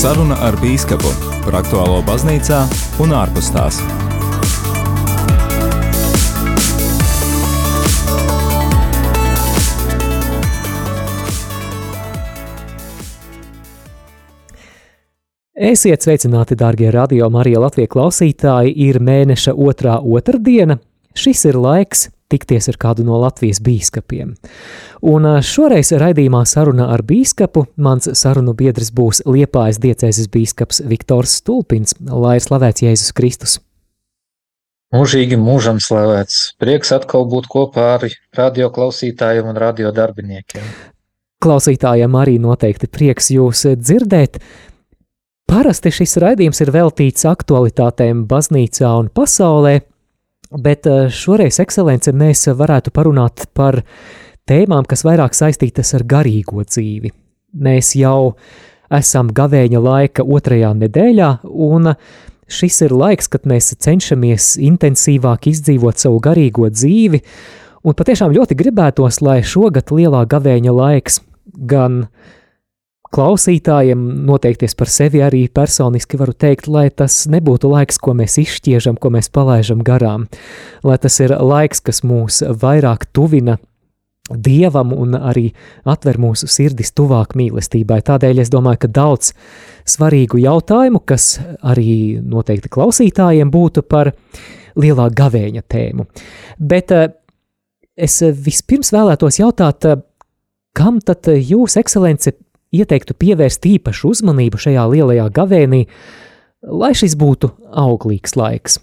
Saruna ar Bīskapu par aktuālo baznīcā un ārpus tās. Esiet sveicināti, darbie radio Marija Latvijas klausītāji! Ir mēneša otrā otrdiena. Šis ir laiks tikties ar kādu no Latvijas bīskapiem. Un šoreiz raidījumā sarunā ar bīskapu mans sarunu biedrs būs Liepājas diecēzes bīskaps Viktors Stulpins, lai ir slavēts Jēzus Kristus. Mūžīgi mūžam slavēts. Prieks atkal būt kopā ar radio klausītājiem un radio darbiniekiem. Klausītājiem arī noteikti prieks jūs dzirdēt. Parasti šis raidījums ir veltīts aktualitātēm baznīcā un pasaulē, bet eh, šoreiz, ekscelence, mēs varētu parunāt par tēmām, kas vairāk saistītas ar garīgo dzīvi. Mēs jau esam gavēņa laika otrajā nedēļā, un šis ir laiks, kad mēs cenšamies intensīvāk izdzīvot savu garīgo dzīvi, un patiešām ļoti gribētos, lai šogad lielā gavēņa laiks gan uh, klausītājiem, noteikties par sevi arī personiski varu teikt, lai tas nebūtu laiks, ko mēs izšķiežam, ko mēs palaidām garām, lai tas ir laiks, kas mūs vairāk tuvina Dievam un arī atver mūsu sirdis tuvāk mīlestībai. Tādēļ es domāju, ka daudz svarīgu jautājumu, kas arī noteikti klausītājiem būtu par lielā gavēņa tēmu. Bet eh, es vispirms vēlētos jautāt, eh, kam tad jūs, ekscelence, ieteiktu pievērst īpašu uzmanību šajā lielajā gavēnī, lai šis būtu auglīgs laiks.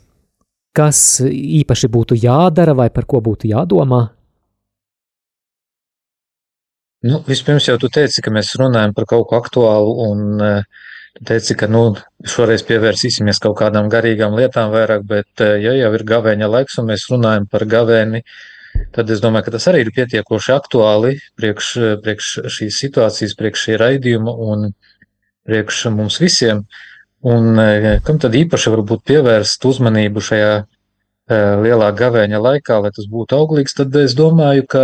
Kas īpaši būtu jādara vai par ko būtu jādomā? Nu, vispirms jau tu teici, ka mēs runājam par kaut ko aktuālu, un tu teici, ka nu, šoreiz pievērsīsimies kaut kādām garīgām lietām vairāk, bet ja jau ir gavēņa laiks un mēs runājam par gavēni, uh, tad es domāju, ka tas arī ir pietiekoši aktuāli priekš, priekš šīs situācijas, priekš šī raidījuma un priekš mums visiem. Un e, kam tad īpaši varbūt pievērst uzmanību šajā e, lielā gavēņa laikā, lai tas būtu auglīgs, tad es domāju, ka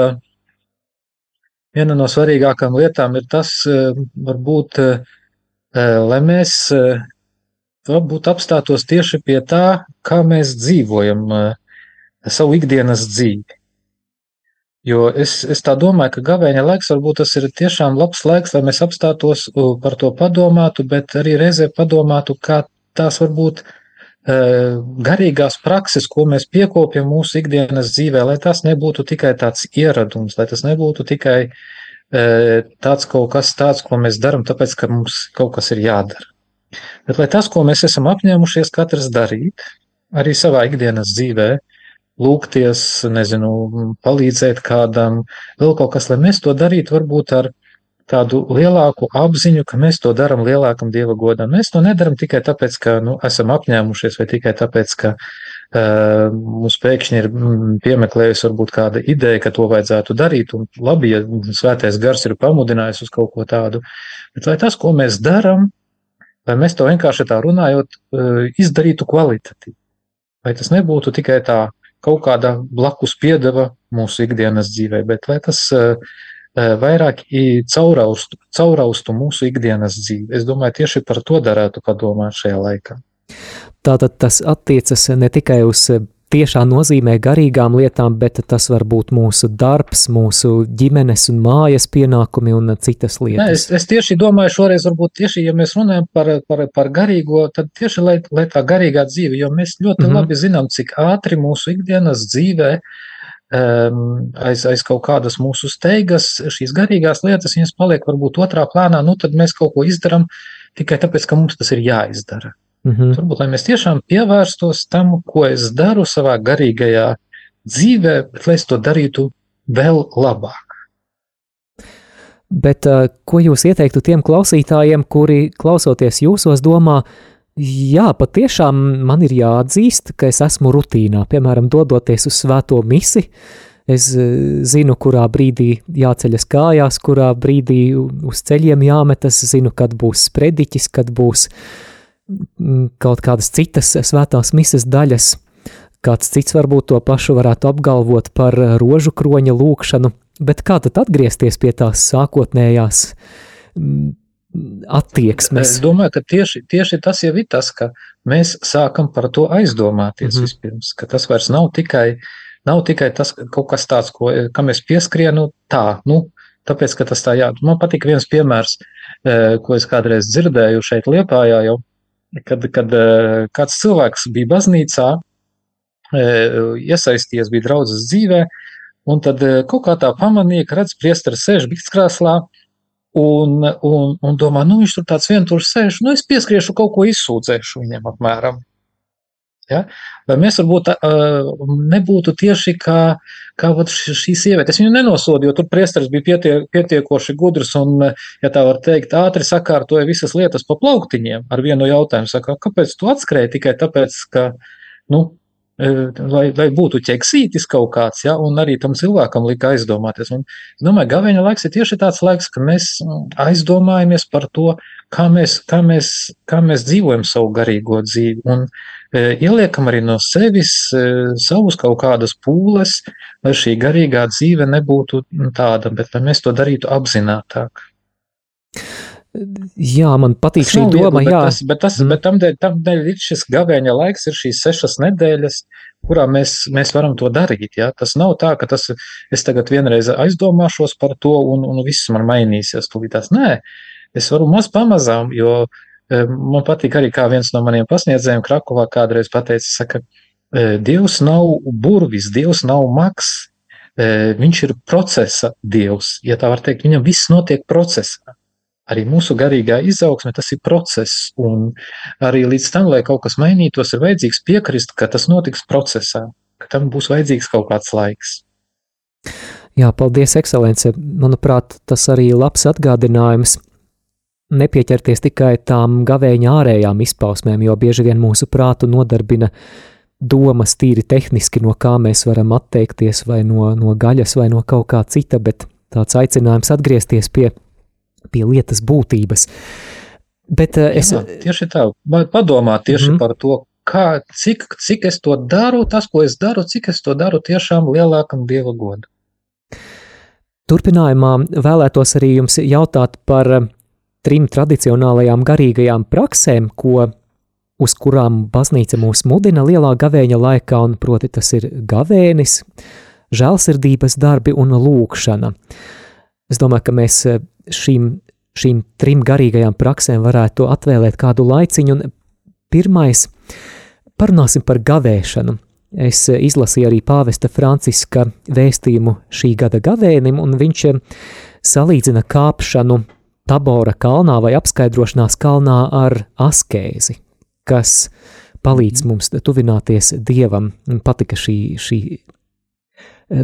viena no svarīgākām lietām ir tas, e, varbūt, lai mēs varbūt apstātos tieši pie tā, kā mēs dzīvojam savu ikdienas dzīvi. Jo es, es tā domāju, ka gavēņa laiks varbūt tas ir tiešām labs laiks, lai mēs apstātos par to padomātu, bet arī reizē padomātu, kā tās varbūt e, garīgās prakses, ko mēs piekopjam mūsu ikdienas dzīvē, lai tas nebūtu tikai tāds ieradums, lai tas nebūtu tikai e, tāds kaut kas tāds, ko mēs darām, tāpēc, ka mums kaut kas ir jādara. Bet lai tas, ko mēs esam apņēmušies katrs darīt, arī savā ikdienas dzīvē, lūgties, nezinu, palīdzēt kādam, vēl kaut kas, lai mēs to darītu varbūt ar tādu lielāku apziņu, ka mēs to darām lielākam dieva godam. Mēs to nedaram tikai tāpēc, ka nu, esam apņēmušies, vai tikai tāpēc, ka uh, mums pēkšņi ir mm, piemeklējusi varbūt kāda ideja, ka to vajadzētu darīt, un labi, ja svētais gars ir pamudinājis uz kaut ko tādu, bet vai tas, ko mēs darām, vai mēs to vienkārši tā runājot, uh, izdarītu kvalitatīvi. Vai tas nebūtu tikai tā kaut kāda blakus piedeva mūsu ikdienas dzīvē, bet lai tas eh, eh, vairāk cauraustu, cauraustu mūsu ikdienas dzīvi. Es domāju, tieši par to darētu padomāt šajā laikā. Tātad tas attiecas ne tikai uz tiešā nozīmē garīgām lietām, bet tas var būt mūsu darbs, mūsu ģimenes un mājas pienākumi un citas lietas. Nē, es, es tieši domāju, šoreiz varbūt tieši, ja mēs runājam par, par, par garīgo, tad tieši lai, lai tā garīgā dzīve, jo mēs ļoti mm -hmm. labi zinām, cik ātri mūsu ikdienas dzīvē um, aiz, aiz kaut kādas mūsu steigas šīs garīgās lietas, viņas paliek varbūt otrā plānā, nu tad mēs kaut ko izdaram tikai tāpēc, ka mums tas ir jāizdara. Mm -hmm. Turbūt, lai mēs tiešām pievērstos tam, ko es daru savā garīgajā dzīvē, bet lai es to darītu vēl labāk. Bet uh, ko jūs ieteiktu tiem klausītājiem, kuri klausoties jūsos domā, jā, patiešām man ir jāatzīst, ka es esmu rutīnā, piemēram, dodoties uz svēto misi, es zinu, kurā brīdī jāceļas kājās, kurā brīdī uz ceļiem jāmetas, zinu, kad būs sprediķis, kad būs uh, kaut kādas citas svētās mises daļas. Kāds cits varbūt to pašu varētu apgalvot par rožu kroņa lūkšanu, bet kā tad atgriezties pie tās sākotnējās mm, attieksmes. Es domāju, ka tieši, tieši tas jau ir tas, ka mēs sākam par to aizdomāties mm -hmm. vispirms, ka tas vairs nav tikai, nav tikai tas kaut kas tāds, ko, kam es pieskrienu tā, nu, tāpēc, ka tas tā jā. Man patīk viens piemērs, eh, ko es kādreiz dzirdēju šeit Liepājā jau, kad, kad eh, kāds cilvēks bija baznīcā, eh, iesaistījies, bija draudzes dzīvē, un tad kaut kā tā pamanīja, ka redz priesteris sēž bikskrēslā, Un, un, un domā, nu viņš tur tāds vientuļš sēž, nu es pieskriešu kaut ko izsūdzēšu viņam apmēram. Ja? Vai mēs varbūt uh, nebūtu tieši kā, kā šī sieviete? Es viņu nenosodu, jo tur priesteris bija pietie, pietiekoši gudrs un, ja tā var teikt, ātri sakārtoja visas lietas pa plauktiņiem ar vienu jautājumu. Saka, kāpēc tu atskrēji tikai tāpēc, ka, nu, lai, lai būtu ķeksītis kaut kāds, ja, un arī tam cilvēkam lika aizdomāties. Un, es domāju, gaveņa laiks ir tieši tāds laiks, ka mēs aizdomājamies par to, kā mēs, kā mēs, kā mēs dzīvojam savu garīgo dzīvi, un e, ieliekam arī no sevis e, savus kaut kādas pūles, lai šī garīgā dzīve nebūtu tāda, bet lai mēs to darītu apzinātāk. Jā, man patīk tas šī doma. Viegli, bet, jā. tas, bet, tas, bet tam dēļ, tam dēļ ir šis gavēņa laiks, ir šīs sešas nedēļas, kurā mēs, mēs varam to darīt. Jā. Tas nav tā, ka tas, es tagad vienreiz aizdomāšos par to un, un viss man mainīsies. Tūlītās. Nē, es varu maz pamazām, jo e, man patīk arī, kā viens no maniem pasniedzējiem Krakovā kādreiz pateica, saka, e, Dievs nav burvis, Dievs nav maks, e, viņš ir procesa Dievs. Ja tā var teikt, viņam viss notiek procesā arī mūsu garīgā izaugsme, tas ir process. Un arī līdz tam, lai kaut kas mainītos, ir vajadzīgs piekrist, ka tas notiks procesā, ka tam būs vajadzīgs kaut kāds laiks. Jā, paldies, ekscelence. Manuprāt, tas arī ir labs atgādinājums. Nepieķerties tikai tām gavēņa ārējām izpausmēm, jo bieži vien mūsu prātu nodarbina domas tīri tehniski, no kā mēs varam atteikties, vai no, no gaļas, vai no kaut kā cita, bet tāds aicinājums atgriezties pie pie lietas būtības. Bet uh, es. Jā, tieši tā, padomāt tieši mm -hmm. par to, kā, cik, cik es to daru, tas, ko es daru, cik es to daru tiešām lielākam dieva godu. Turpinājumā vēlētos arī jums jautāt par eh, trim tradicionālajām garīgajām praksēm, ko, uz kurām baznīca mūs mudina lielā gavēņa laikā, un proti tas ir gavēnis, žēlsirdības darbi un lūkšana. Es domāju, ka mēs eh, šīm, šīm trim garīgajām praksēm varētu atvēlēt kādu laiciņu. Un pirmais, parunāsim par gavēšanu. Es izlasīju arī pāvesta Franciska vēstījumu šī gada gavēnim, un viņš salīdzina kāpšanu Tabora kalnā vai apskaidrošanās kalnā ar askēzi, kas palīdz mhm. mums tuvināties Dievam. Patika šī, šī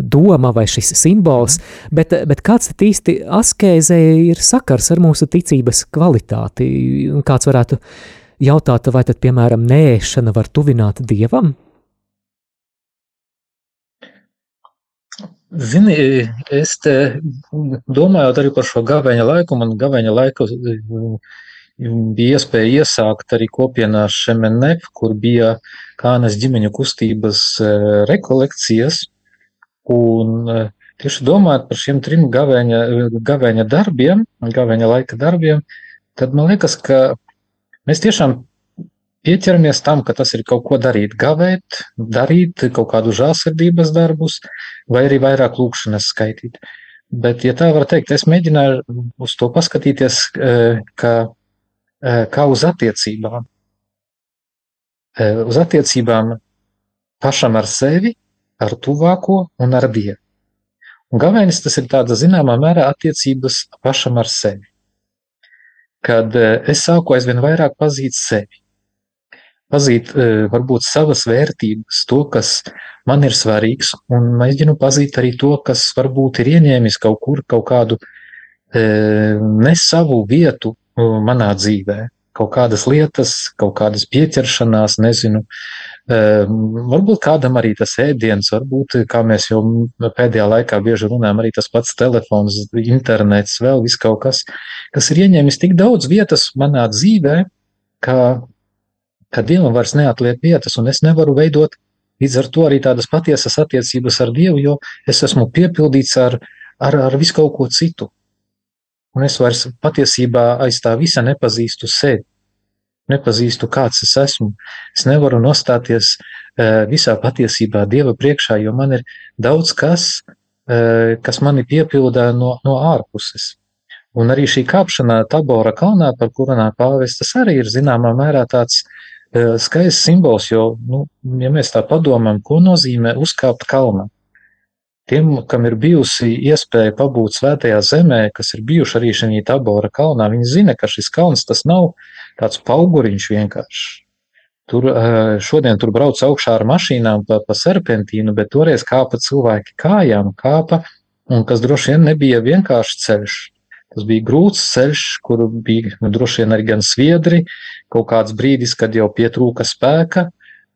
doma vai šis simbols, bet, bet kāds tad īsti askēzē ir sakars ar mūsu ticības kvalitāti? Kāds varētu jautāt, vai tad, piemēram, nēšana var tuvināt dievam? Zini, es te domājot arī par šo gaveņa laiku, man gaveņa laiku bija iespēja iesākt arī kopienā Šemenep, kur bija Kānas ģimeņu kustības rekolekcijas, Un e, tieši domājot par šiem trim gavēņa, gavēņa darbiem, gavēņa laika darbiem, tad man liekas, ka mēs tiešām pieķeramies tam, ka tas ir kaut ko darīt, gavēt, darīt kaut kādu žālsirdības darbus, vai arī vairāk lūkšanas skaitīt. Bet, ja tā var teikt, es mēģināju uz to paskatīties e, kā, e, kā uz attiecībām. Uz attiecībām pašam ar sevi ar tuvāko un ar Dievu. Un galvenais tas ir tāda zināmā mērā attiecības pašam ar sevi. Kad eh, es sāku aizvien vairāk pazīt sevi, pazīt eh, varbūt savas vērtības, to, kas man ir svarīgs, un mēģinu pazīt arī to, kas varbūt ir ieņēmis kaut kur kaut kādu eh, ne savu vietu manā dzīvē kaut kādas lietas, kaut kādas pieķeršanās, nezinu. Varbūt kādam arī tas ēdiens, varbūt, kā mēs jau pēdējā laikā bieži runājam, arī tas pats telefons, internets, vēl viss kaut kas, kas ir ieņēmis tik daudz vietas manā dzīvē, ka, ka Dievam vairs neatliek vietas, un es nevaru veidot līdz ar to arī tādas patiesas attiecības ar Dievu, jo es esmu piepildīts ar, ar, ar visu kaut ko citu. Un es vairs patiesībā aiz tā visa nepazīstu sevi. Nepazīstu, kāds es esmu. Es nevaru nostāties uh, visā patiesībā Dieva priekšā, jo man ir daudz kas, uh, kas mani piepildā no, no ārpuses. Un arī šī kāpšana Tabora kalnā, par kuru runā pāvests, arī ir zināmā mērā tāds uh, skaists simbols, jo, nu, ja mēs tā padomām, ko nozīmē uzkāpt kalnā, Tiem, kam ir bijusi iespēja pabūt svētajā zemē, kas ir bijuši arī šajā tabora kalnā, viņi zina, ka šis kalns tas nav tāds pauguriņš vienkārši. Tur šodien tur brauc augšā ar mašīnām pa, pa serpentīnu, bet toreiz kāpa cilvēki kājām, kāpa, un kas droši vien nebija vienkārši ceļš. Tas bija grūts ceļš, kur bija nu, droši vien arī gan sviedri, kaut kāds brīdis, kad jau pietrūka spēka,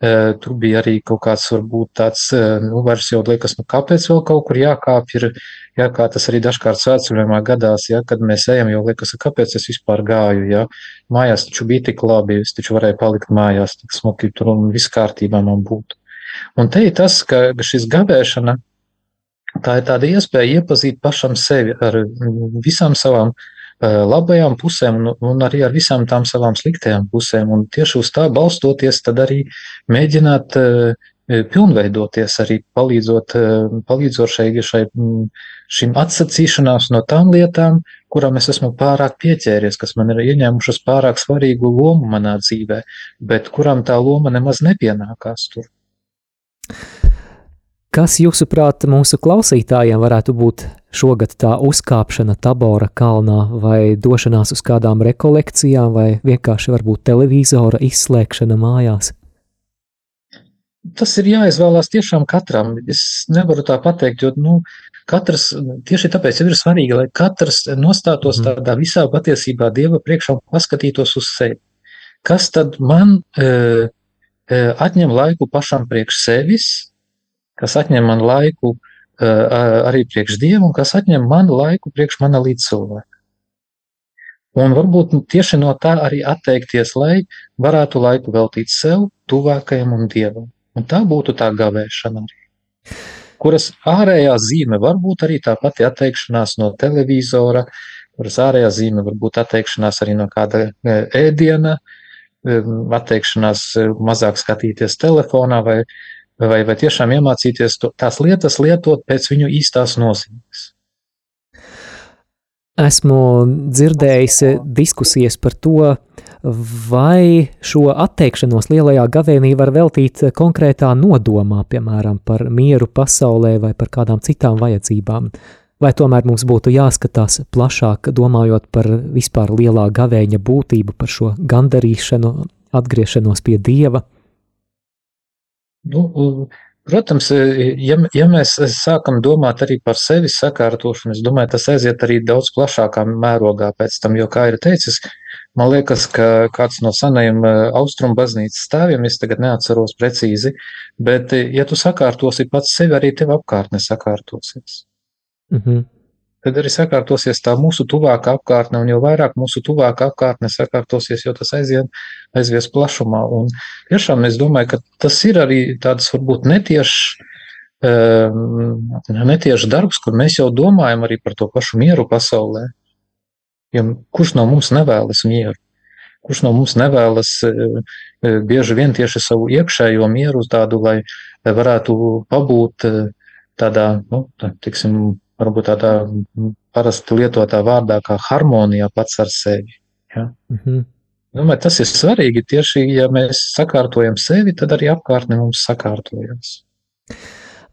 Tur bija arī kaut kāds, varbūt tāds, nu, vairs jau liekas, nu, kāpēc vēl kaut kur jākāp, ir, jā, kā tas arī dažkārt svētceļojumā gadās, ja, kad mēs ejam, jau liekas, kāpēc es vispār gāju, ja, mājās taču bija tik labi, es taču varēju palikt mājās, tik smuki tur un viss kārtībā man būtu. Un te ir tas, ka šis gavēšana, tā ir tāda iespēja iepazīt pašam sevi ar visām savām labajām pusēm un, un arī ar visām tām savām sliktajām pusēm. Un tieši uz tā balstoties, tad arī mēģināt pilnveidoties, arī palīdzot, palīdzot šai, šai, šim atsacīšanās no tām lietām, kurām es esmu pārāk pieķēries, kas man ir ieņēmušas pārāk svarīgu lomu manā dzīvē, bet kurām tā loma nemaz nepienākās tur. Kas, jūsuprāt, mūsu klausītājiem varētu būt šogad tā uzkāpšana Tabora kalnā, vai došanās uz kādām rekolekcijām, vai vienkārši varbūt televizora izslēgšana mājās? Tas ir jāizvēlās tiešām katram. Es nevaru tā pateikt, jo nu, katrs, tieši tāpēc ir svarīgi, lai katrs nostātos mm. tādā visā patiesībā Dieva priekšā un paskatītos uz sevi. Kas tad man e, e, atņem laiku pašam priekš sevis, kas atņem man laiku arī priekš Dieva un kas atņem man laiku priekš mana līdzcilvēka. Un varbūt tieši no tā arī atteikties, lai varētu laiku veltīt sev, tuvākajam un Dievam. Un tā būtu tā gavēšana arī. Kuras ārējā zīme var būt arī tā pati atteikšanās no televizora, kuras ārējā zīme var būt atteikšanās arī no kāda ēdiena, atteikšanās mazāk skatīties telefonā vai vai, vai tiešām iemācīties to, tās lietas lietot pēc viņu īstās nozīmes. Esmu dzirdējis diskusijas par to, vai šo atteikšanos lielajā gavēnī var veltīt konkrētā nodomā, piemēram, par mieru pasaulē vai par kādām citām vajadzībām. Vai tomēr mums būtu jāskatās plašāk, domājot par vispār lielā gavēņa būtību, par šo gandarīšanu, atgriešanos pie dieva? Nu, protams, ja, ja mēs sākam domāt arī par sevi sakārtošanu, es domāju, tas aiziet arī daudz plašākā mērogā pēc tam, jo, kā ir teicis, man liekas, ka kāds no senajiem austrumu baznīcas stāviem, es tagad neatceros precīzi, bet ja tu sakārtosi pats sevi, arī tev apkārtne sakārtosies. Mm -hmm tad arī sakārtosies tā mūsu tuvākā apkārtne, un jo vairāk mūsu tuvākā apkārtne sakārtosies, jo tas aizien, aizies plašumā. Un tiešām es domāju, ka tas ir arī tāds varbūt netiešs, um, netiešs darbs, kur mēs jau domājam arī par to pašu mieru pasaulē. Jo kurš no mums nevēlas mieru? Kurš no mums nevēlas uh, bieži vien tieši savu iekšējo mieru tādu, lai varētu pabūt uh, tādā, nu, tā, tiksim, varbūt tādā parasti lietotā vārdā, kā harmonijā pats ar sevi. Ja? Mm -hmm. Domāju, tas ir svarīgi. Tieši, ja mēs sakārtojam sevi, tad arī apkārtne mums sakārtojas.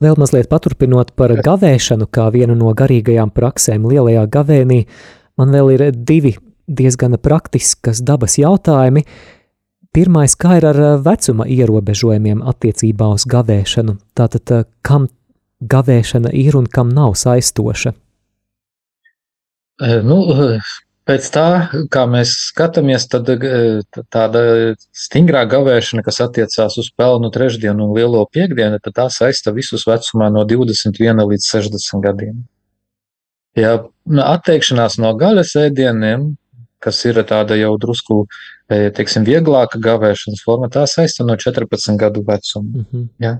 Vēl mazliet paturpinot par gavēšanu, kā vienu no garīgajām praksēm lielajā gavēnī, man vēl ir divi diezgan praktiskas dabas jautājumi. Pirmais, kā ir ar vecuma ierobežojumiem attiecībā uz gavēšanu? Tātad, kam gavēšana ir un kam nav saistoša? Nu, pēc tā, kā mēs skatāmies, tad tāda stingrā gavēšana, kas attiecās uz pelnu trešdienu un lielo piekdienu, tad tā saista visus vecumā no 21 līdz 60 gadiem. Ja atteikšanās no gaļas ēdieniem, kas ir tāda jau drusku, teiksim, vieglāka gavēšanas forma, tā saista no 14 gadu vecuma. Mm -hmm. ja?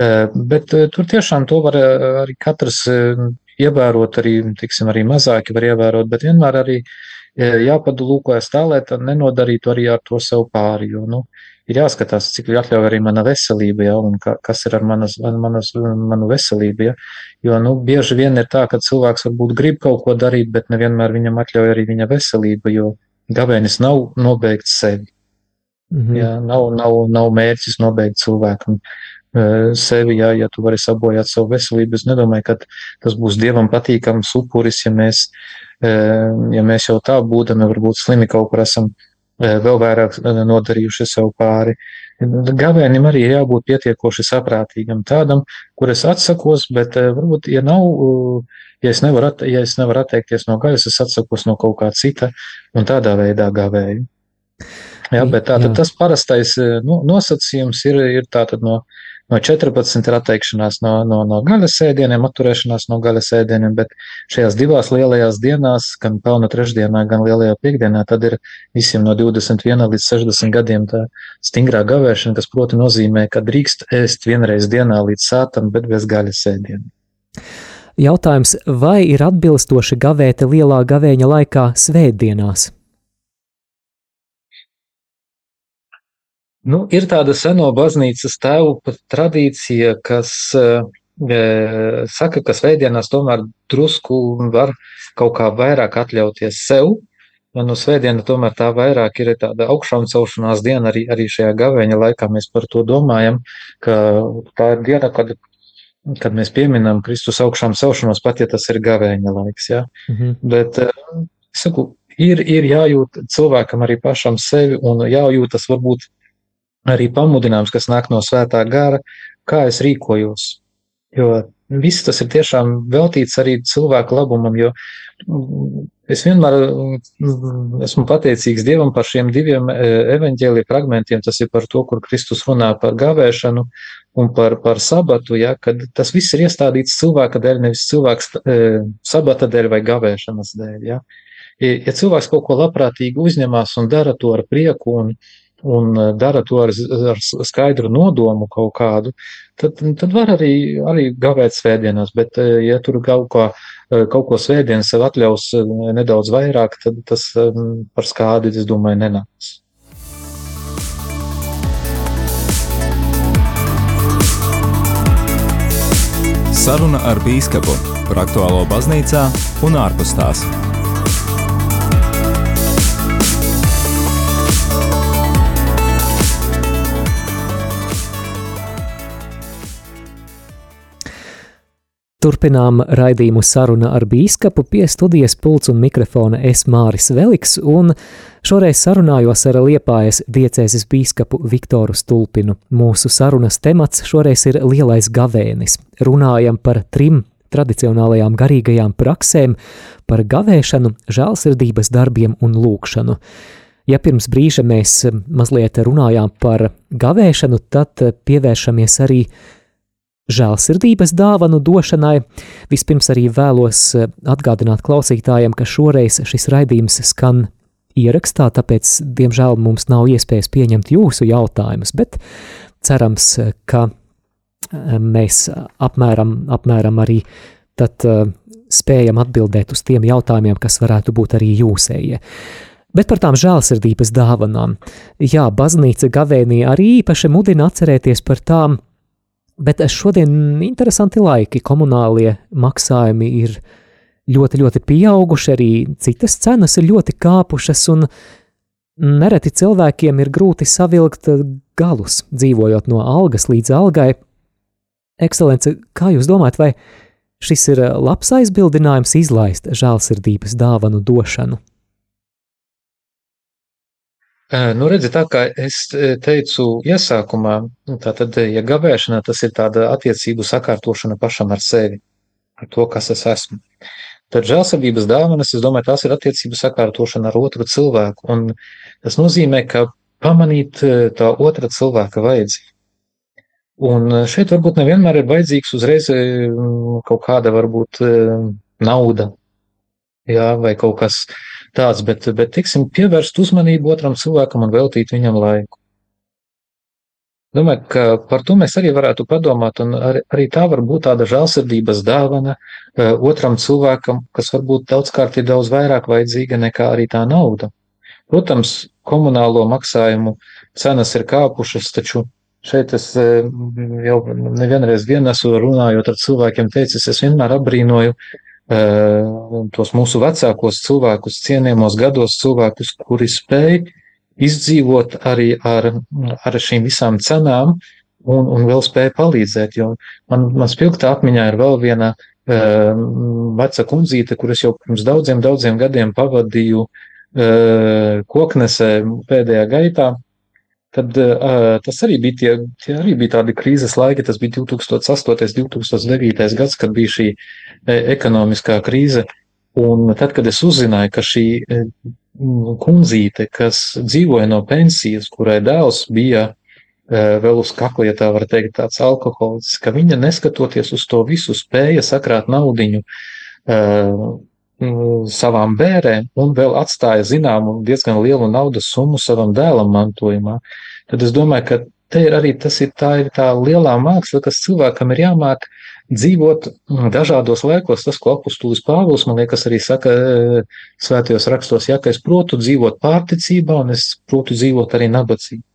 Bet tur tiešām to var arī katrs ievērot, arī, tiksim, arī mazāki var ievērot, bet vienmēr arī jāpadulūkojas tā, lai tā nenodarītu arī ar to sev pāri, jo, nu, ir jāskatās, cik ļauj arī mana veselība, ja, un ka, kas ir ar manas, manas, manu veselību, ja, jo, nu, bieži vien ir tā, ka cilvēks varbūt grib kaut ko darīt, bet nevienmēr viņam atļauj arī viņa veselība, jo gavēnis nav nobeigt sevi. Mm -hmm. Jā, nav, nav, nav mērķis nobeigt cilvēkam sevi, jā, ja tu vari sabojāt savu veselību. Es nedomāju, ka tas būs dievam patīkams upuris, ja mēs, uh, ja mēs jau tā būdami varbūt slimi kaut kur esam uh, vēl vairāk nodarījuši sev pāri. Gavēnim arī ir jābūt pietiekoši saprātīgam, tādam, kur es atsakos, bet varbūt, ja nav, ja es nevaru, at, ja es nevaru atteikties no gaļas, es atsakos no kaut kā cita un tādā veidā gavēju. Jā, bet tātad jā. tas parastais nu, nosacījums ir, ir tātad no, no 14 ir atteikšanās no, no, no gaļas ēdieniem, atturēšanās no gaļas ēdieniem, bet šajās divās lielajās dienās, gan pelnu trešdienā, gan lielajā piekdienā, tad ir visiem no 21 līdz 60 gadiem tā stingrā gavēšana, kas proti nozīmē, ka drīkst ēst vienreiz dienā līdz sātam, bet bez gaļas ēdieniem. Jautājums, vai ir atbilstoši gavēt lielā gavēņa laikā svētdienās? Nu, ir tāda seno baznīcas tēvu tradīcija, kas e, saka, ka svētdienās tomēr drusku var kaut kā vairāk atļauties sev. Un no svētdiena tomēr tā vairāk ir tāda augšām celšanās diena, arī, arī šajā gavēņa laikā mēs par to domājam, ka tā ir diena, kad, kad mēs pieminam Kristus augšām celšanos, pat ja tas ir gavēņa laiks. Ja? Mhm. Bet, es saku, ir, ir jājūt cilvēkam arī pašam sevi un jājūtas varbūt arī pamudinājums, kas nāk no svētā gara, kā es rīkojos. Jo viss tas ir tiešām veltīts arī cilvēku labumam, jo mm, es vienmēr mm, esmu pateicīgs Dievam par šiem diviem e, evaņģēlī fragmentiem. Tas ir par to, kur Kristus runā par gavēšanu un par, par sabatu, ja, kad tas viss ir iestādīts cilvēka dēļ, nevis cilvēks e, sabata dēļ vai gavēšanas dēļ. Ja. Ja cilvēks kaut ko labprātīgi uzņemās un dara to ar prieku un, un e, dara to ar, ar skaidru nodomu kaut kādu, tad, tad var arī, arī gavēt svētdienās, bet e, ja tur kaut ko, e, kaut ko svētdienas sev atļaus nedaudz vairāk, tad tas par skādi, es domāju, nenāks. Saruna ar bīskapu par aktuālo baznīcā un ārpus tās. Turpinām raidījumu saruna ar bīskapu pie studijas pults un mikrofona es Māris Veliks, un šoreiz sarunājos ar Liepājas diecēzes bīskapu Viktoru Stulpinu. Mūsu sarunas temats šoreiz ir lielais gavēnis. Runājam par trim tradicionālajām garīgajām praksēm, par gavēšanu, žēlsirdības darbiem un lūkšanu. Ja pirms brīža mēs mazliet runājām par gavēšanu, tad pievēršamies arī žēlsirdības dāvanu došanai. Vispirms arī vēlos eh, atgādināt klausītājiem, ka šoreiz šis raidījums skan ierakstā, tāpēc, diemžēl, mums nav iespējas pieņemt jūsu jautājumus, bet cerams, ka eh, mēs apmēram, apmēram arī tad uh, spējam atbildēt uz tiem jautājumiem, kas varētu būt arī jūsējie. Bet par tām žēlsirdības dāvanām. Jā, baznīca gavēnī arī īpaši mudina atcerēties par tām Bet šodien interesanti laiki, komunālie maksājumi ir ļoti, ļoti pieauguši, arī citas cenas ir ļoti kāpušas, un nereti cilvēkiem ir grūti savilkt galus, dzīvojot no algas līdz algai. Ekscelence, kā jūs domājat, vai šis ir labs aizbildinājums izlaist žēlsirdības dāvanu došanu? Nu, redzi, tā kā es teicu iesākumā, nu, tātad, ja gavēšana, tas ir tāda attiecību sakārtošana pašam ar sevi, ar to, kas es esmu. Tad žēlsirdības dāvanas, es domāju, tās ir attiecību sakārtošana ar otru cilvēku, un tas nozīmē, ka pamanīt tā otra cilvēka vajadzību. Un šeit varbūt nevienmēr ir vajadzīgs uzreiz kaut kāda varbūt nauda, jā, vai kaut kas tāds, bet, bet tiksim, pievērst uzmanību otram cilvēkam un veltīt viņam laiku. Domāju, ka par to mēs arī varētu padomāt, un arī, arī tā var būt tāda žēlsirdības dāvana uh, otram cilvēkam, kas varbūt daudzkārt ir daudz vairāk vajadzīga nekā arī tā nauda. Protams, komunālo maksājumu cenas ir kāpušas, taču šeit es uh, jau nevienreiz vien esmu runājot ar cilvēkiem teicis, es vienmēr apbrīnoju tos mūsu vecākos cilvēkus, cienījamos gados cilvēkus, kuri spēj izdzīvot arī ar, ar šīm visām cenām un, un vēl spēja palīdzēt. Jo man, man spilgta atmiņā ir vēl viena uh, veca kundzīte, kuras jau pirms daudziem, daudziem gadiem pavadīju uh, koknesē pēdējā gaitā. Tad uh, tas arī bija, tie, tie arī bija tādi krīzes laiki, tas bija 2008. 2009. gads, kad bija šī ekonomiskā krīze. Un tad, kad es uzzināju, ka šī kundzīte, kas dzīvoja no pensijas, kurai dēls bija eh, vēl uz kakla, ja tā var teikt, tāds alkoholists, ka viņa neskatoties uz to visu spēja sakrāt naudiņu uh, savām bērēm un vēl atstāja zināmu diezgan lielu naudas summu savam dēlam mantojumā, tad es domāju, ka te ir arī tas ir tā, ir tā lielā māksla, kas cilvēkam ir jāmāk dzīvot dažādos laikos. Tas, ko apustulis Pāvils, man liekas, arī saka e, svētajos rakstos, ja, ka es protu dzīvot pārticībā un es protu dzīvot arī nabadzībā.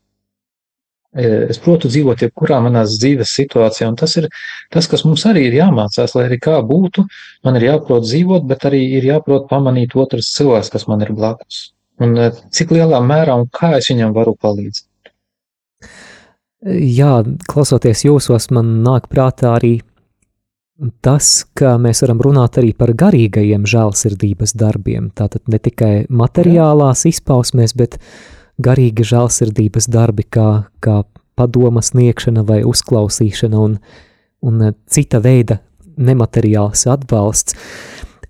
E, es protu dzīvot jebkurā manās dzīves situācijā, un tas ir tas, kas mums arī ir jāmācās, lai arī kā būtu, man ir jāprot dzīvot, bet arī ir jāprot pamanīt otrs cilvēks, kas man ir blakus. Un e, cik lielā mērā un kā es viņam varu palīdzēt. Jā, klausoties jūsos, man nāk prātā arī tas, ka mēs varam runāt arī par garīgajiem žēlsirdības darbiem. Tātad ne tikai materiālās izpausmēs, bet garīga žēlsirdības darbi, kā, kā padoma sniegšana vai uzklausīšana un, un cita veida nemateriāls atbalsts.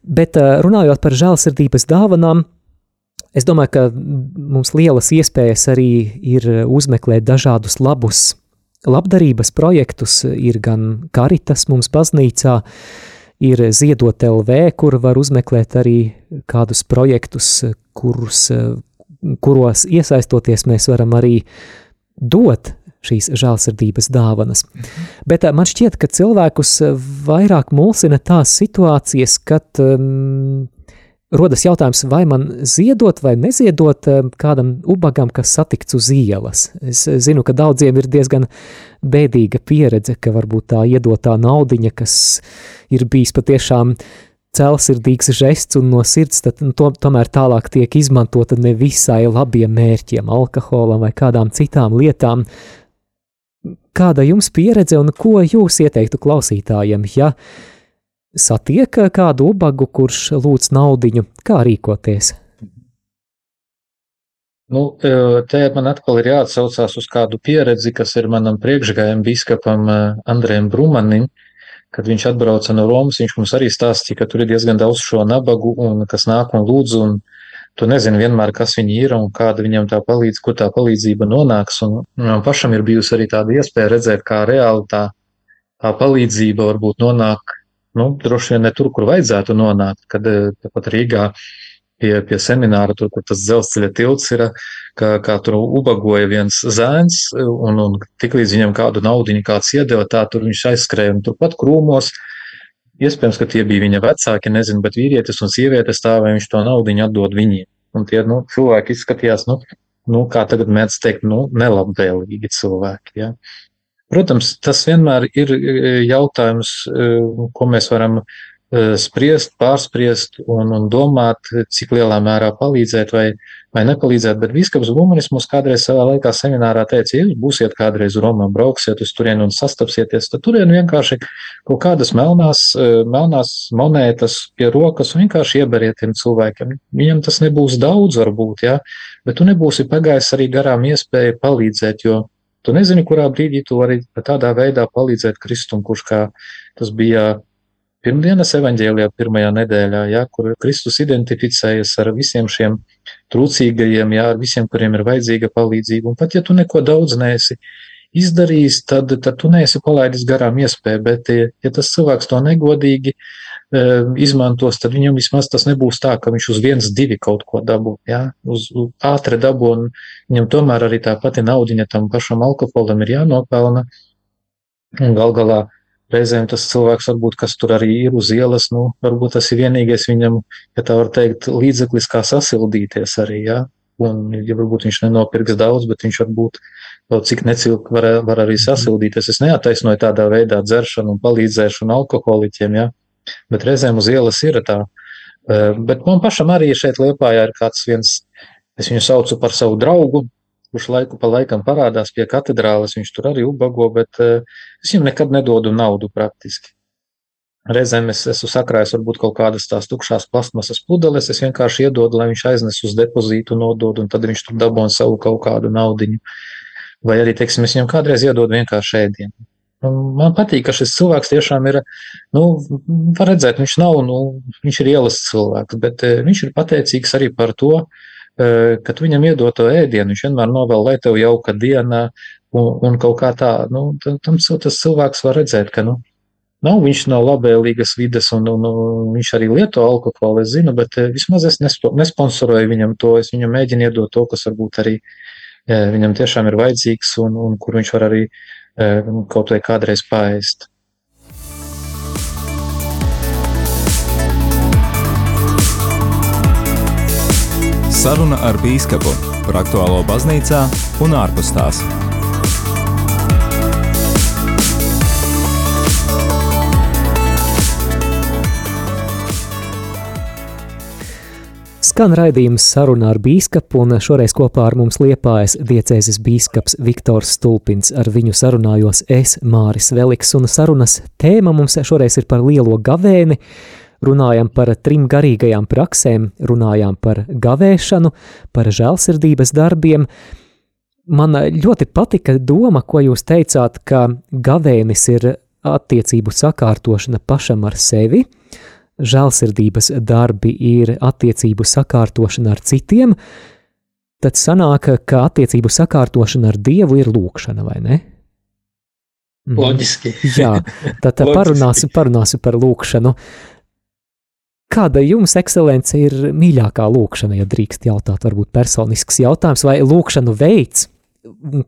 Bet eh, runājot par žēlsirdības dāvanām, es domāju, ka mums lielas iespējas arī ir uzmeklēt dažādus labus labdarības projektus, ir gan Karitas mums baznīcā, ir Ziedot LV, kur var uzmeklēt arī kādus projektus, kurus, kuros iesaistoties mēs varam arī dot šīs žēlsirdības dāvanas. Bet man šķiet, ka cilvēkus vairāk mulsina tās situācijas, kad um, rodas jautājums, vai man ziedot vai neziedot eh, kādam ubagam, kas satikts uz ielas. Es zinu, ka daudziem ir diezgan bēdīga pieredze, ka varbūt tā iedotā naudiņa, kas ir bijis patiešām celsirdīgs žests un no sirds, tad nu, to, tomēr tālāk tiek izmantota nevisai labiem mērķiem, alkoholam vai kādām citām lietām. Kāda jums pieredze un ko jūs ieteiktu klausītājiem, ja satiek kādu ubagu, kurš lūdz naudiņu, kā rīkoties? Nu, e, te man atkal ir jāatsaucās uz kādu pieredzi, kas ir manam priekšgājiem biskupam e, Andrejam Brumanim, kad viņš atbrauca no Romas, viņš mums arī stāstīja, ka tur ir diezgan daudz šo nabagu, un kas nāk un lūdz, un tu nezini vienmēr, kas viņi ir un kāda viņam tā palīdz, kur tā palīdzība nonāks, un man pašam ir bijusi arī tāda iespēja redzēt, kā reāli tā, tā palīdzība varbūt nonāk nu, droši vien ne tur, kur vajadzētu nonākt, kad eh, pat Rīgā pie, pie semināra, tur, kur tas dzelzceļa tilts ir, kā, kā tur ubagoja viens zēns, un, un tiklīdz viņam kādu naudu kāds iedeva, tā tur viņš aizskrēja un turpat krūmos. Iespējams, ka tie bija viņa vecāki, nezinu, bet vīrietis un sieviete stāvēja, viņš to naudu atdod viņiem. Un tie nu, cilvēki izskatījās, nu, nu, kā tagad mēdz teikt, nu, nelabvēlīgi cilvēki. Ja? Protams, tas vienmēr ir e, jautājums, e, ko mēs varam e, spriest, pārspriest un, un domāt, cik lielā mērā palīdzēt vai, vai nepalīdzēt. Bet Bīskaps Bumanis mums kādreiz savā laikā seminārā teica, ja jūs būsiet kādreiz Romā, brauksiet uz turieni un sastapsieties, tad turien vienkārši kaut kādas melnās, melnās monētas pie rokas un vienkārši ieberiet tiem cilvēkiem. Viņam tas nebūs daudz varbūt, jā, bet tu nebūsi pagājis arī garām iespēju palīdzēt, jo Tu nezini, kurā brīdī tu vari tādā veidā palīdzēt Kristum, kurš kā tas bija pirmdienas evaņģēlijā, pirmajā nedēļā, ja, kur Kristus identificējas ar visiem šiem trūcīgajiem, ja, ar visiem, kuriem ir vajadzīga palīdzība. Un pat ja tu neko daudz neesi izdarījis, tad, tad tu neesi palaidis garām iespēju, bet ja tas cilvēks to negodīgi izmantos, tad viņam vismaz tas nebūs tā, ka viņš uz viens, divi kaut ko dabū, jā, uz, uz ātri dabū, un viņam tomēr arī tā pati naudiņa tam pašam alkoholam ir jānopelna, un gal galā reizēm tas cilvēks varbūt, kas tur arī ir uz ielas, nu, varbūt tas ir vienīgais viņam, ja tā var teikt, līdzeklis, kā sasildīties arī, jā, un, ja varbūt viņš nenopirks daudz, bet viņš varbūt kaut cik necilki var, var arī sasildīties. Es neataisnoju tādā veidā dzeršanu un palīdzēšanu alkoholiķiem, jā, bet reizēm uz ielas ir tā. Bet man pašam arī šeit Liepājā ir kāds viens, es viņu saucu par savu draugu, kurš laiku pa laikam parādās pie katedrāles, viņš tur arī ubago, bet es viņam nekad nedodu naudu praktiski. Reizēm es esmu sakrājis varbūt kaut kādas tās tukšās plastmasas pudeles, es vienkārši iedodu, lai viņš aiznes uz depozītu nodod, un tad viņš tur dabūna savu kaut kādu naudiņu. Vai arī, teiksim, es viņam kādreiz iedodu vienkārši ēdienu. Man patīk, ka šis cilvēks tiešām ir, nu, var redzēt, viņš nav, nu, viņš ir ielas cilvēks, bet viņš ir pateicīgs arī par to, ka tu viņam iedod to ēdienu, viņš vienmēr novēl, lai tev jauka diena, un, un kaut kā tā, nu, tam tas cilvēks var redzēt, ka, nu, Nav, viņš nav labvēlīgas vides, un, un, un viņš arī lieto alkoholu, es zinu, bet vismaz es nespo, nesponsoroju viņam to. Es viņam mēģinu iedot to, kas varbūt arī viņam tiešām ir vajadzīgs, un, un kur viņš var arī kaut vai kādreiz paēst. Saruna ar Bīskapu par aktuālo baznīcā un ārpus tās. Skan raidījums sarunā ar bīskapu, un šoreiz kopā ar mums liepājas diecēzes bīskaps Viktors Stulpins. Ar viņu sarunājos es, Māris Veliks, un sarunas tēma mums šoreiz ir par lielo gavēni. Runājam par trim garīgajām praksēm, runājām par gavēšanu, par žēlsirdības darbiem. Man ļoti patika doma, ko jūs teicāt, ka gavēnis ir attiecību sakārtošana pašam ar sevi, žēlsirdības darbi ir attiecību sakārtošana ar citiem, tad sanāk, ka attiecību sakārtošana ar Dievu ir lūkšana, vai ne? Mhm. Loģiski. Jā, tad parunāsim, parunāsim par lūkšanu. Kāda jums, ekscelence, ir mīļākā lūkšana, ja drīkst jautāt, varbūt personisks jautājums, vai lūkšanu veids,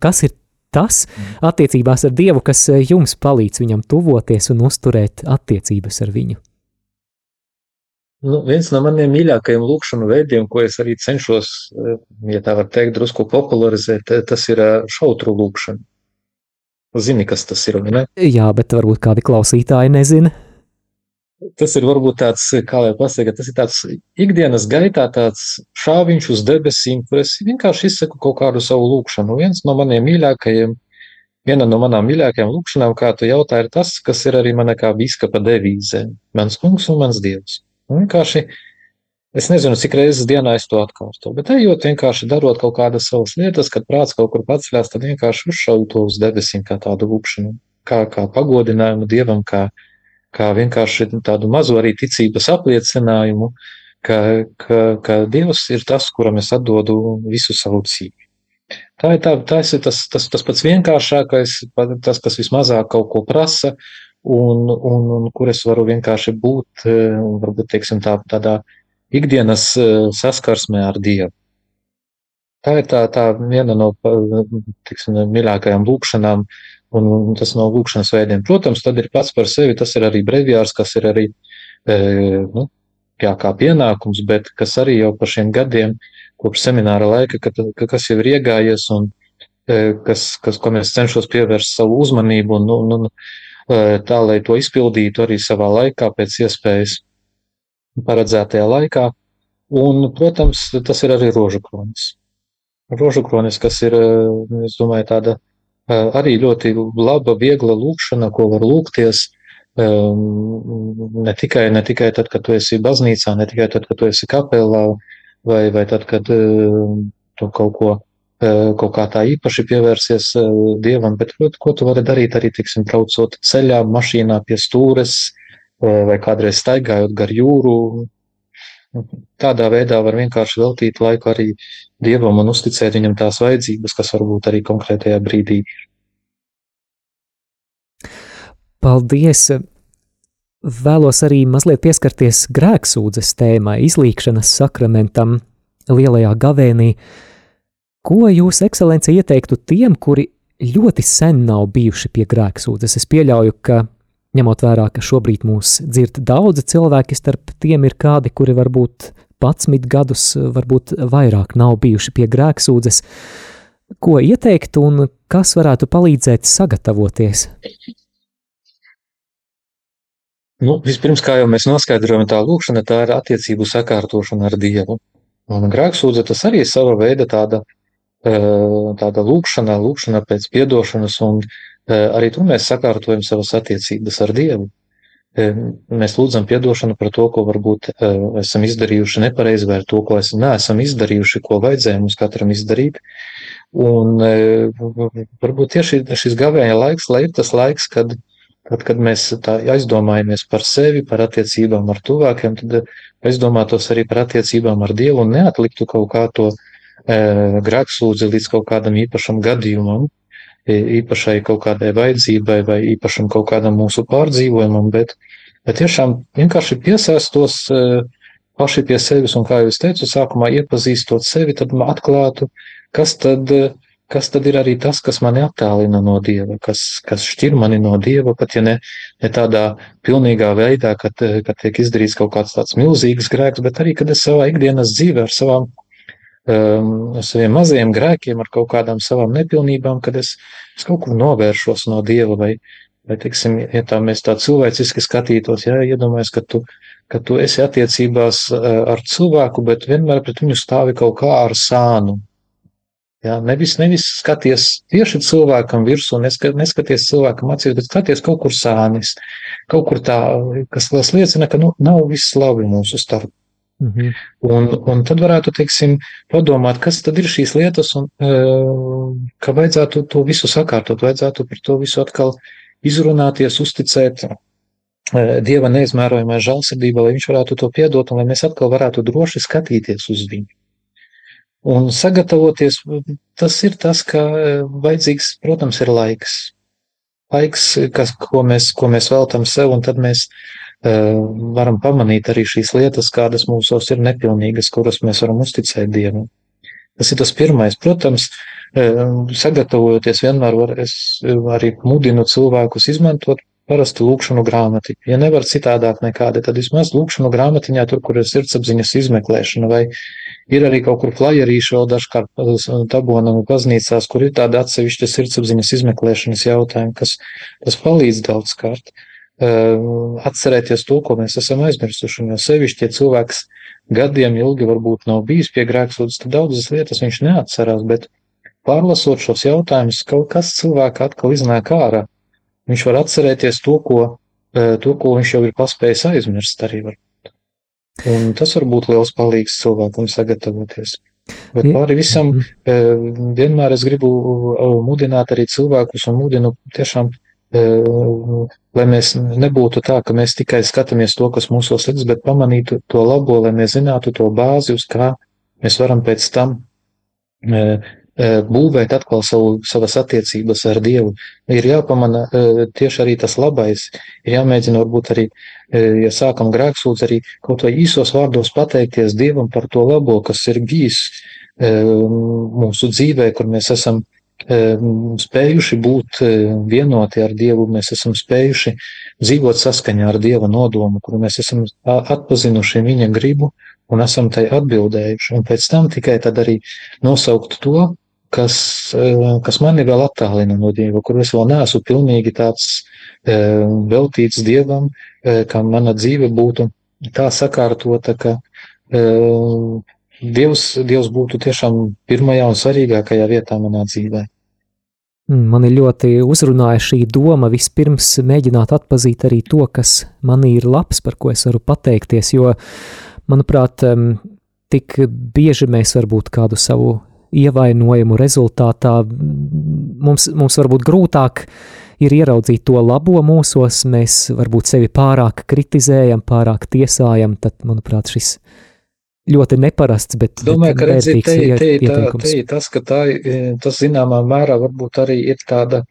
kas ir tas attiecībās ar Dievu, kas jums palīdz viņam tuvoties un uzturēt attiecības ar viņu? Nu, viens no maniem mīļākajiem lūkšanu veidiem, ko es arī cenšos, eh, ja tā var teikt, drusku popularizēt, eh, tas ir eh, šautru lūkšana. Zini, kas tas ir, ne? Jā, bet varbūt kādi klausītāji nezina. Tas ir varbūt tāds, kā lai pasaka, tas ir tāds ikdienas gaitā tāds šāviņš uz debesīm, kur es vienkārši izsaku kaut kādu savu lūkšanu. Viens no maniem mīļākajiem, viena no manām mīļākajām lūkšanām, kā tu jautā, ir tas, kas ir arī mana kā biskapa devīze. Mans kungs un mans dievs. Un vienkārši es nezinu, cik reizes dienā es to atkārtoju, bet ejot vienkārši darot kaut kādas savas lietas, kad prāts kaut kur paceļās, tad vienkārši uzšauju to uz debesīm kā tādu lūkšanu, kā, kā pagodinājumu dievam, kā, kā vienkārši tādu mazu arī ticības apliecinājumu, ka, ka, ka Dievs ir tas, kuram es atdodu visu savu dzīvi. Tā ir, tā, tas, ir tas, tas, tas pats vienkāršākais, tas, kas vismazāk kaut ko prasa, un, un, un kur es varu vienkārši būt, eh, varbūt teiksim, tā, tādā ikdienas eh, saskarsmē ar Dievu. Tā ir tā, tā viena no tiksim, mīļākajām lūkšanām, un tas no lūkšanas veidiem. Protams, tad ir pats par sevi, tas ir arī brevjārs, kas ir arī, e, nu, jā, kā pienākums, bet kas arī jau par šiem gadiem, kopš semināra laika, ka, ka, kas jau ir iegājies un e, kas, kas, ko mēs cenšos pievērst savu uzmanību un, un, un tā, lai to izpildītu arī savā laikā, pēc iespējas paredzētajā laikā. Un, protams, tas ir arī rožu kronis. Rožu kronis, kas ir, es domāju, tāda arī ļoti laba, viegla lūkšana, ko var lūgties ne tikai, ne tikai tad, kad tu esi baznīcā, ne tikai tad, kad tu esi kapelā, vai, vai tad, kad tu kaut ko kaut kā tā īpaši pievērsies dievam, bet ko tu vari darīt arī, tiksim, braucot ceļā, mašīnā pie stūres vai kādreiz staigājot gar jūru. Tādā veidā var vienkārši veltīt laiku arī dievam un uzticēt viņam tās vajadzības, kas varbūt arī konkrētajā brīdī ir. Paldies! vēlos arī mazliet pieskarties grēksūdzes tēmai, izlīkšanas sakramentam lielajā gavēnī. Ko jūs, ekscelence, ieteiktu tiem, kuri ļoti sen nav bijuši pie grēksūdzes? Es pieļauju, ka ņemot vērā, ka šobrīd mūs dzird daudzi cilvēki, starp tiem ir kādi, kuri varbūt 11 gadus, varbūt vairāk nav bijuši pie grēksūdzes. Ko ieteikt un kas varētu palīdzēt sagatavoties? Nu, vispirms, kā jau mēs noskaidrojam, tā lūkšana tā ir attiecību sakārtošana ar Dievu. Un grēksūdze tas arī ir sava veida tāda, tāda lūkšana, lūkšana pēc piedošanas, un arī tur mēs sakārtojam savas attiecības ar Dievu. Mēs lūdzam atdošanu par to, ko varbūt esam izdarījuši nepareizi, vai to, ko esam, neesam izdarījuši, ko vajadzēja mums katram izdarīt. Un varbūt tieši šis gavēņa laiks, lai ir tas laiks, kad Tad, kad mēs aizdomājamies par sevi, par attiecībām ar tuvākiem, tad aizdomātos arī par attiecībām ar Dievu un neatliktu kaut kā to e, grēksūdzi līdz kaut kādam īpašam gadījumam, īpašai kaut kādai vajadzībai vai īpašam kaut kādam mūsu pārdzīvojumam, bet, bet tiešām vienkārši piesaistos paši pie sevis un, kā jau es teicu, sākumā iepazīstot sevi, tad atklātu, kas tad kas tad ir arī tas, kas mani attālina no Dieva, kas, kas šķir mani no Dieva, pat ja ne, ne tādā pilnīgā veidā, kad, kad tiek izdarīts kaut kāds tāds milzīgs grēks, bet arī, kad es savā ikdienas dzīvē ar savām, um, saviem mazajiem grēkiem, ar kaut kādām savām nepilnībām, kad es, es kaut kur novēršos no Dieva vai, vai teiksim, ja tā mēs tā cilvēciski skatītos, jā, iedomājas, ka tu, ka tu esi attiecībās uh, ar cilvēku, bet vienmēr pret viņu stāvi kaut kā ar sānu, Jā, nevis, nevis skaties tieši cilvēkam virsū, neskat, neskaties cilvēkam acīs, bet skaties kaut kur sānis, kaut kur tā, kas liecina, ka nu, nav viss labi mūsu starp. -hmm. un, un tad varētu, teiksim, padomāt, kas tad ir šīs lietas, un ka vajadzētu to visu sakārtot, vajadzētu par to visu atkal izrunāties, uzticēt Dieva neizmērojamai žēlsirdībai, lai viņš varētu to piedot, un lai mēs atkal varētu droši skatīties uz viņu. Un sagatavoties, tas ir tas, ka e, vajadzīgs, protams, ir laiks. Laiks, kas, ko, mēs, ko mēs veltam sev, un tad mēs uh, varam pamanīt arī šīs lietas, kādas mūsos ir nepilnīgas, kuras mēs varam uzticēt Dievam. Tas ir tas pirmais. Protams, uh, sagatavojoties vienmēr, var, es arī mudinu cilvēkus izmantot parasti lūkšanu grāmatiņu. Ja nevar citādāk nekādi, tad vismaz lūkšanu grāmatiņā, tur, kur ir sirdsapziņas izmeklēšana, vai ir arī kaut kur flyerīši vēl dažkārt tabonam baznīcās, kur ir tāda atsevišķa sirdsapziņas izmeklēšanas jautājumi, kas, kas palīdz daudzkārt. Atcerēties to, ko mēs esam aizmirsuši, jo sevišķi, ja cilvēks gadiem ilgi varbūt nav bijis pie grēksūdzes, tad daudzas lietas viņš neatcerās, bet pārlasot šos jautājumus, kaut kas cilvēka atkal iznāk ārā viņš var atcerēties to, ko, e, to, ko viņš jau ir paspējis aizmirst arī. Varbūt. Un tas var būt liels palīgs cilvēkam sagatavoties. Bet pāri visam mhm. e, vienmēr es gribu mudināt arī cilvēkus un mudinu tiešām, lai mēs nebūtu tā, ka mēs tikai skatāmies to, kas mūsos liks, bet pamanītu to labo, lai mēs zinātu to bāzi, uz kā mēs varam pēc tam būvēt atkal savu, savas attiecības ar Dievu. Ir jāpamana tieši arī tas labais, ir jāmēģina varbūt arī, ja sākam grēksūdz, arī kaut vai īsos vārdos pateikties Dievam par to labo, kas ir bijis mūsu dzīvē, kur mēs esam spējuši būt vienoti ar Dievu, mēs esam spējuši dzīvot saskaņā ar Dieva nodomu, kuru mēs esam atpazinuši viņa gribu un esam tai atbildējuši. Un pēc tam tikai tad arī nosaukt to, kas, eh, kas mani vēl attālina no Dieva, kur es vēl neesmu pilnīgi tāds veltīts Dievam, eh, ka mana dzīve būtu tā sakārtota, ka Dievs, Dievs būtu tiešām pirmajā un svarīgākajā vietā manā dzīvē. Mm, mani ļoti uzrunāja šī doma vispirms mēģināt atpazīt arī to, kas man ir labs, par ko es varu pateikties, jo, manuprāt, tik bieži mēs varbūt kādu savu ievainojumu rezultātā mums, mums varbūt grūtāk ir ieraudzīt to labo mūsos, mēs varbūt sevi pārāk kritizējam, pārāk tiesājam, tad, manuprāt, šis ļoti neparasts, bet Domāju, ka redziet, te, te, te, tā, te tas, ka tā, tas zināmā mērā varbūt arī ir tāda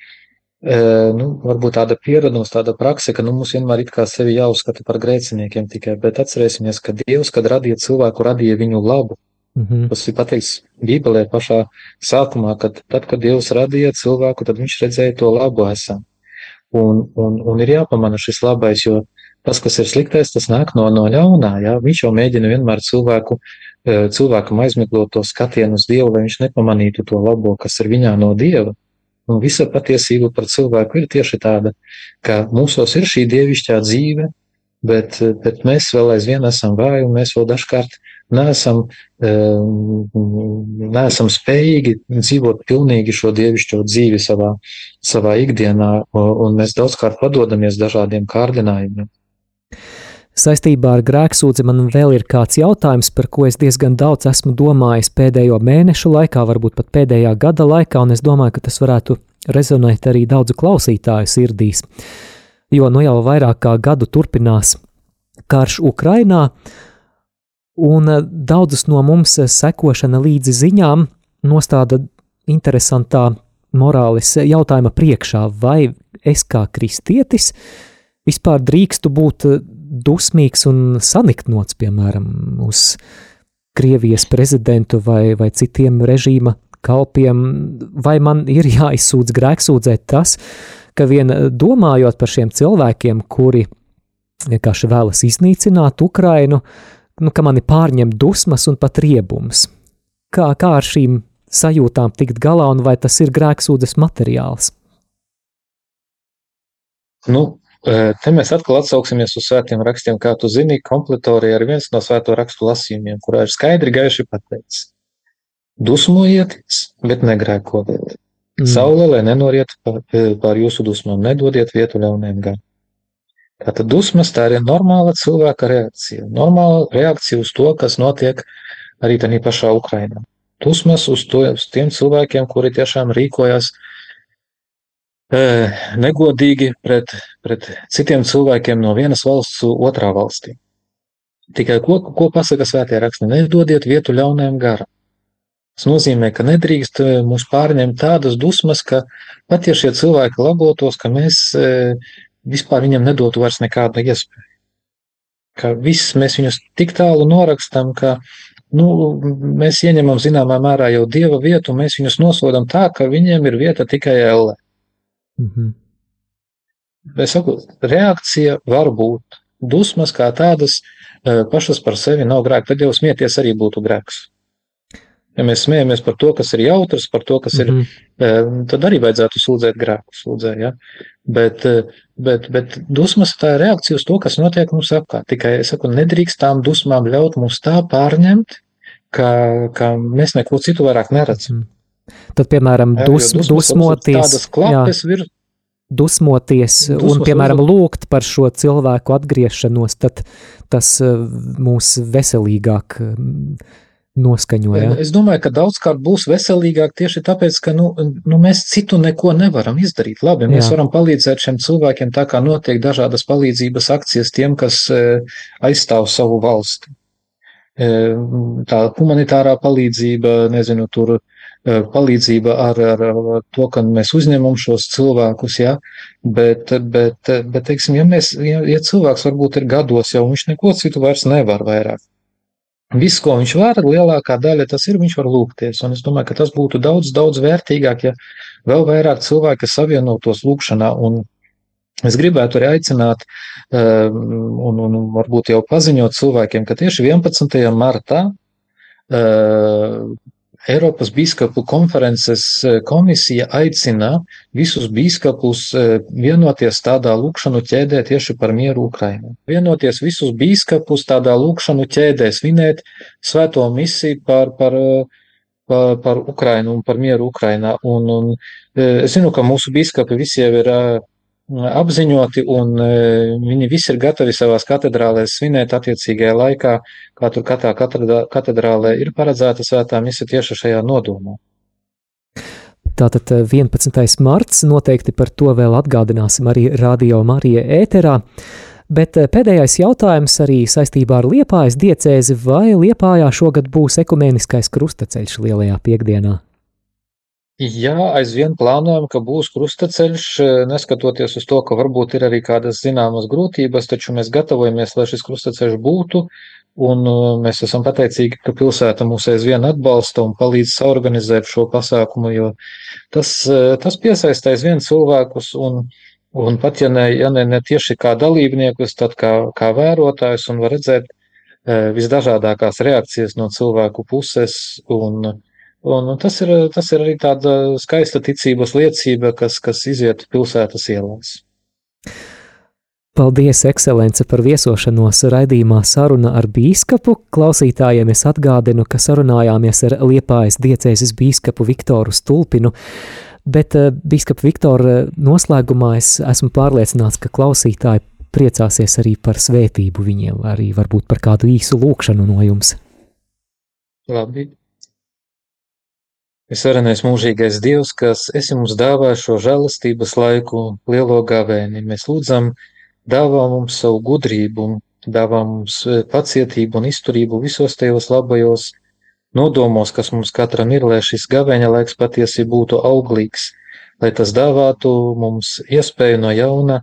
nu, varbūt tāda pieredums, tāda prakse, ka nu, mums vienmēr ir kā sevi jāuzskata par grēciniekiem tikai, bet atcerēsimies, ka Dievs, kad radīja cilvēku, radīja viņu labu. Mm -hmm. Tas ir pateikts Bībelē pašā sākumā, kad tad, kad Dievs radīja cilvēku, tad viņš redzēja to labu esam. Un, un, un ir jāpamana šis labais, jo tas, kas ir sliktais, tas nāk no, no ļaunā. Jā? Viņš jau mēģina vienmēr cilvēku, cilvēkam aizmiglot to skatienu uz Dievu, lai viņš nepamanītu to labo, kas ir viņā no Dieva. Un visa patiesība par cilvēku ir tieši tāda, ka mūsos ir šī dievišķā dzīve, bet, bet mēs vēl aizvien esam vāji, un mēs vēl dažkārt neesam, neesam spējīgi dzīvot pilnīgi šo dievišķo dzīvi savā, savā ikdienā, un mēs daudzkārt padodamies dažādiem kārdinājumiem. Saistībā ar grēksūdzi man vēl ir kāds jautājums, par ko es diezgan daudz esmu domājis pēdējo mēnešu laikā, varbūt pat pēdējā gada laikā, un es domāju, ka tas varētu rezonēt arī daudzu klausītāju sirdīs. Jo nu jau vairāk kā gadu turpinās karš Ukrainā, un daudzus no mums sekošana līdzi ziņām nostāda interesantā morāles jautājuma priekšā, vai es kā kristietis vispār drīkstu būt dusmīgs un saniknots, piemēram, uz Krievijas prezidentu vai, vai citiem režīma kalpiem, vai man ir jāizsūdz grēksūdzēt tas, ka vien domājot par šiem cilvēkiem, kuri vienkārši vēlas iznīcināt Ukrainu, nu, ka mani pārņem dusmas un pat riebums. Kā, kā ar šīm sajūtām tikt galā un vai tas ir grēksūdzes materiāls? Nu, Te mēs atkal atsauksimies uz svētiem rakstiem, kā tu zini, kompletorija ir viens no svēto rakstu lasījumiem, kurā ir skaidri gaiši pateikts. Dusmojieties, bet negrēkojiet. Mm. Saule, lai nenoriet pār jūsu dusmām, nedodiet vietu ļauniem gan. Tātad dusmas tā ir normāla cilvēka reakcija. Normāla reakcija uz to, kas notiek arī tādā pašā Ukrainā. Dusmas uz, to, uz tiem cilvēkiem, kuri tiešām rīkojas uh, negodīgi pret, pret citiem cilvēkiem no vienas valsts otrā valstī. Tikai ko, ko pasaka svētie raksti? Nedodiet vietu ļaunajam garam. Tas nozīmē, ka nedrīkst mūs pārņemt tādas dusmas, ka pat ja šie cilvēki labotos, ka mēs vispār viņam nedotu vairs nekādu iespēju. Ka viss mēs viņus tik tālu norakstam, ka nu, mēs ieņemam zināmā mērā jau dieva vietu, un mēs viņus nosodam tā, ka viņiem ir vieta tikai ellē. Mhm. Es saku, reakcija var būt. Dusmas kā tādas e, pašas par sevi nav grēks. Tad jau smieties arī būtu grēks. Ja mēs smējamies par to, kas ir jautrs, par to, kas mm -hmm. ir, mhm. tad arī vajadzētu sūdzēt grēku. Sūdzē, ja? bet, e, bet, bet dusmas tā ir reakcija uz to, kas notiek mums apkārt. Tikai es saku, nedrīkst tām dusmām ļaut mums tā pārņemt, ka, ka mēs neko citu vairāk neredzam. Tad, piemēram, dus, jā, dusmoties, vir. Dusmoties un, piemēram, lūgt par šo cilvēku atgriešanos, tad tas eh, mūs veselīgāk eh, noskaņoja. Es domāju, ka daudzkārt būs veselīgāk tieši tāpēc, ka nu, nu, mēs citu neko nevaram izdarīt. Labi, mēs Jā. varam palīdzēt šiem cilvēkiem tā kā notiek dažādas palīdzības akcijas tiem, kas eh, aizstāv savu valsti. Tā humanitārā palīdzība, nezinu, tur palīdzība ar, ar, to, ka mēs uzņemam šos cilvēkus, ja, bet, bet, bet teiksim, ja, mēs, ja, ja cilvēks varbūt ir gados, jau viņš neko citu vairs nevar vairāk. Viss, ko viņš var, lielākā daļa tas ir, viņš var lūgties, un es domāju, ka tas būtu daudz, daudz vērtīgāk, ja vēl vairāk cilvēki savienotos lūgšanā, un es gribētu arī aicināt, un, un varbūt jau paziņot cilvēkiem, ka tieši 11. martā Eiropas Bīskapu konferences e, komisija aicina visus bīskapus e, vienoties tādā lūkšanu ķēdē tieši par mieru Ukrainā. Vienoties visus bīskapus tādā lūkšanu ķēdē, svinēt svēto misiju par, par, par, par Ukrainu un par mieru Ukrainā. Un, un e, es zinu, ka mūsu bīskapi visi jau ir apziņoti, un viņi visi ir gatavi savās katedrālēs svinēt attiecīgajā laikā, kā tur katrā katedrālē ir paredzēta svētā mise tieši šajā nodomā. Tātad 11. marts noteikti par to vēl atgādināsim arī Radio Marija ēterā. Bet pēdējais jautājums arī saistībā ar Liepājas diecēzi, vai Liepājā šogad būs ekumēniskais krustaceļš lielajā piekdienā? Jā, aizvien plānojam, ka būs krustaceļš, neskatoties uz to, ka varbūt ir arī kādas zināmas grūtības, taču mēs gatavojamies, lai šis krustaceļš būtu, un mēs esam pateicīgi, ka pilsēta mūs aizvien atbalsta un palīdz organizēt šo pasākumu, jo tas, tas piesaista aizvien cilvēkus, un, un pat ja ne, ja ne, ne tieši kā dalībniekus, tad kā, kā vērotājus, un var redzēt visdažādākās reakcijas no cilvēku puses, un Un tas ir, tas ir arī tāda skaista ticības liecība, kas, kas iziet pilsētas ielās. Paldies, ekscelence, par viesošanos raidījumā saruna ar bīskapu. Klausītājiem es atgādinu, ka sarunājāmies ar Liepājas diecēzes bīskapu Viktoru Stulpinu, bet eh, bīskapa Viktora noslēgumā es esmu pārliecināts, ka klausītāji priecāsies arī par svētību viņiem, arī varbūt par kādu īsu lūkšanu no jums. Labi. Visvarenais mūžīgais Dievs, kas esi mums dāvājis šo žēlastības laiku, lielo gavēni, mēs lūdzam, dāvā mums savu gudrību, dāvā mums e, pacietību un izturību visos tajos labajos nodomos, kas mums katram ir, lai šis gavēņa laiks patiesi būtu auglīgs, lai tas dāvātu mums iespēju no jauna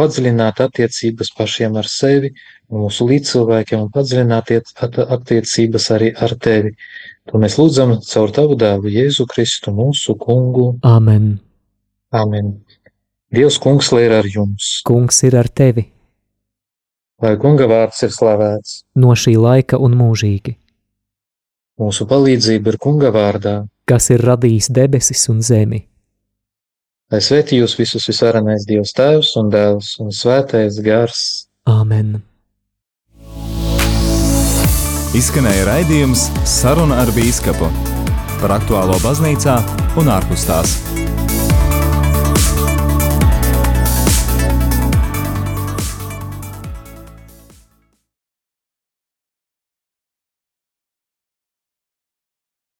padziļināt attiecības pašiem ar sevi, mūsu līdzcilvēkiem un padziļināt attiecības arī ar tevi. To mēs lūdzam caur tavu dēlu Jēzu Kristu, mūsu kungu. Āmen. Āmen. Dievs, kungs, lai ir ar jums. Kungs ir ar tevi. Lai kunga vārds ir slavēts. No šī laika un mūžīgi. Mūsu palīdzība ir kunga vārdā. Kas ir radījis debesis un zemi. Lai svētī jūs visus visvarenais Dievs Tēvs un Dēls un Svētais Gars. Āmen. Izskanēja raidījums Saruna ar Bīskapu par aktuālo baznīcā un ārpus tās.